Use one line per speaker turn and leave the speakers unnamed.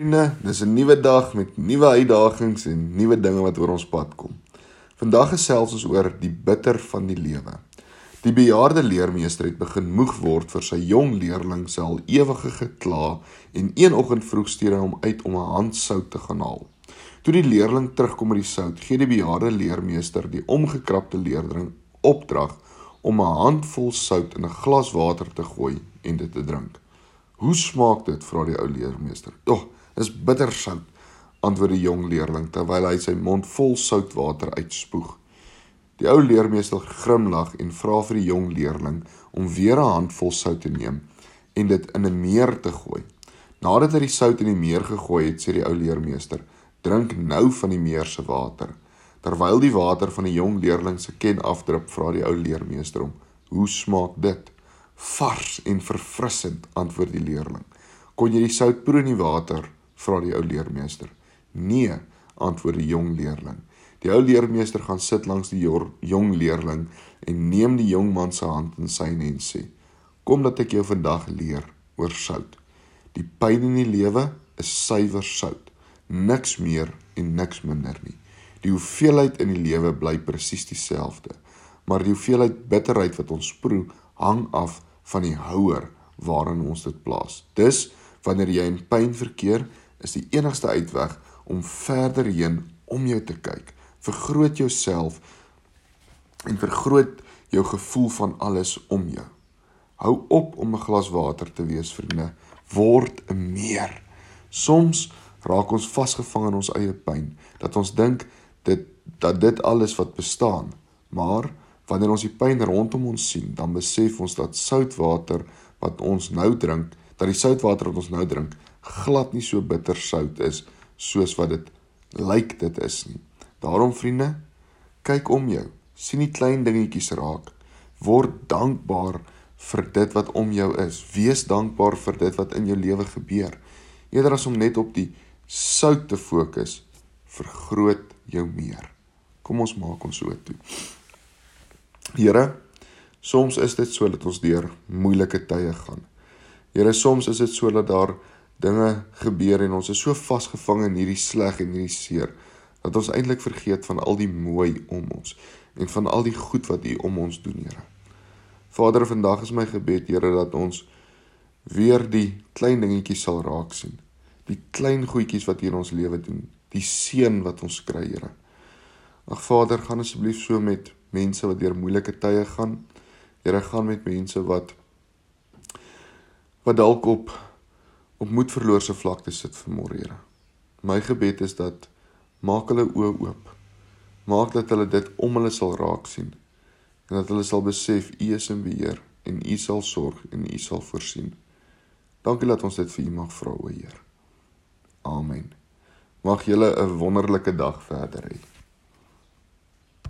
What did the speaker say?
Vriende, dis 'n nuwe dag met nuwe uitdagings en nuwe dinge wat oor ons pad kom. Vandag gesels ons oor die bitter van die lewe. Die bejaarde leermeester het begin moeg word vir sy jong leerling se al ewige gekla en een oggend vroeg stuur hy hom uit om 'n hand sout te gaan haal. Toe die leerling terugkom met die sout, gee die bejaarde leermeester die omgekrapte leerling opdrag om 'n handvol sout in 'n glas water te gooi en dit te drink. "Hoe smaak dit?" vra die ou leermeester. "Ag, is bitter sout, antwoord die jong leerling terwyl hy sy mond vol soutwater uitspoeg. Die ou leermeester grimlag en vra vir die jong leerling om weer 'n handvol sout te neem en dit in 'n meer te gooi. Nadat hy die sout in die meer gegooi het, sê die ou leermeester: "Drink nou van die meer se water." Terwyl die water van die jong leerling se ken afdrup, vra die ou leermeester hom: "Hoe smaak dit?" "Vars en verfrissend," antwoord die leerling. "Kon jy die sout proe in die water?" Vra die ou leermeester. Nee, antwoord die jong leerling. Die ou leermeester gaan sit langs die jong leerling en neem die jong man se hand in syne en sê: "Kom dat ek jou vandag leer oor sout. Die pyn in die lewe is suiwer sout, niks meer en niks minder nie. Die hoeveelheid in die lewe bly presies dieselfde, maar die hoeveelheid bitterheid wat ons proe, hang af van die houer waarin ons dit plaas. Dus wanneer jy in pyn verkeer, is die enigste uitweg om verder heen om jou te kyk. Vergroot jouself en vergroot jou gevoel van alles om jou. Hou op om 'n glas water te wees, vriende. Word 'n meer. Soms raak ons vasgevang in ons eie pyn dat ons dink dit dat dit alles wat bestaan. Maar wanneer ons die pyn rondom ons sien, dan besef ons dat soutwater wat ons nou drink, dat die soutwater wat ons nou drink, glad nie so bitter sout is soos wat dit lyk dit is nie. Daarom vriende, kyk om jou. sien die klein dingetjies raak. Word dankbaar vir dit wat om jou is. Wees dankbaar vir dit wat in jou lewe gebeur. Eerder as om net op die sout te fokus, vergroot jou meer. Kom ons maak ons so toe. Here, soms is dit so dat ons deur moeilike tye gaan. Here, soms is dit so dat daar dinge gebeur en ons is so vasgevang in hierdie sleg en hierdie seer dat ons eintlik vergeet van al die mooi om ons en van al die goed wat U om ons doen, Here. Vader, vandag is my gebed, Here, dat ons weer die klein dingetjies sal raak sien. Die klein goedjies wat hier in ons lewe doen, die seën wat ons kry, Here. Ag Vader, gaan asseblief so met mense wat deur moeilike tye gaan. Here, gaan met mense wat wat dalk op op moedverloorse vlakte sit vanmôre, Here. My gebed is dat maak hulle oë oop. Maak dat hulle dit om hulle sal raak sien en dat hulle sal besef U is in beheer en U sal sorg en U sal voorsien. Dankie dat ons dit vir U mag vra, o Heer. Amen. Mag julle 'n wonderlike dag verder hê.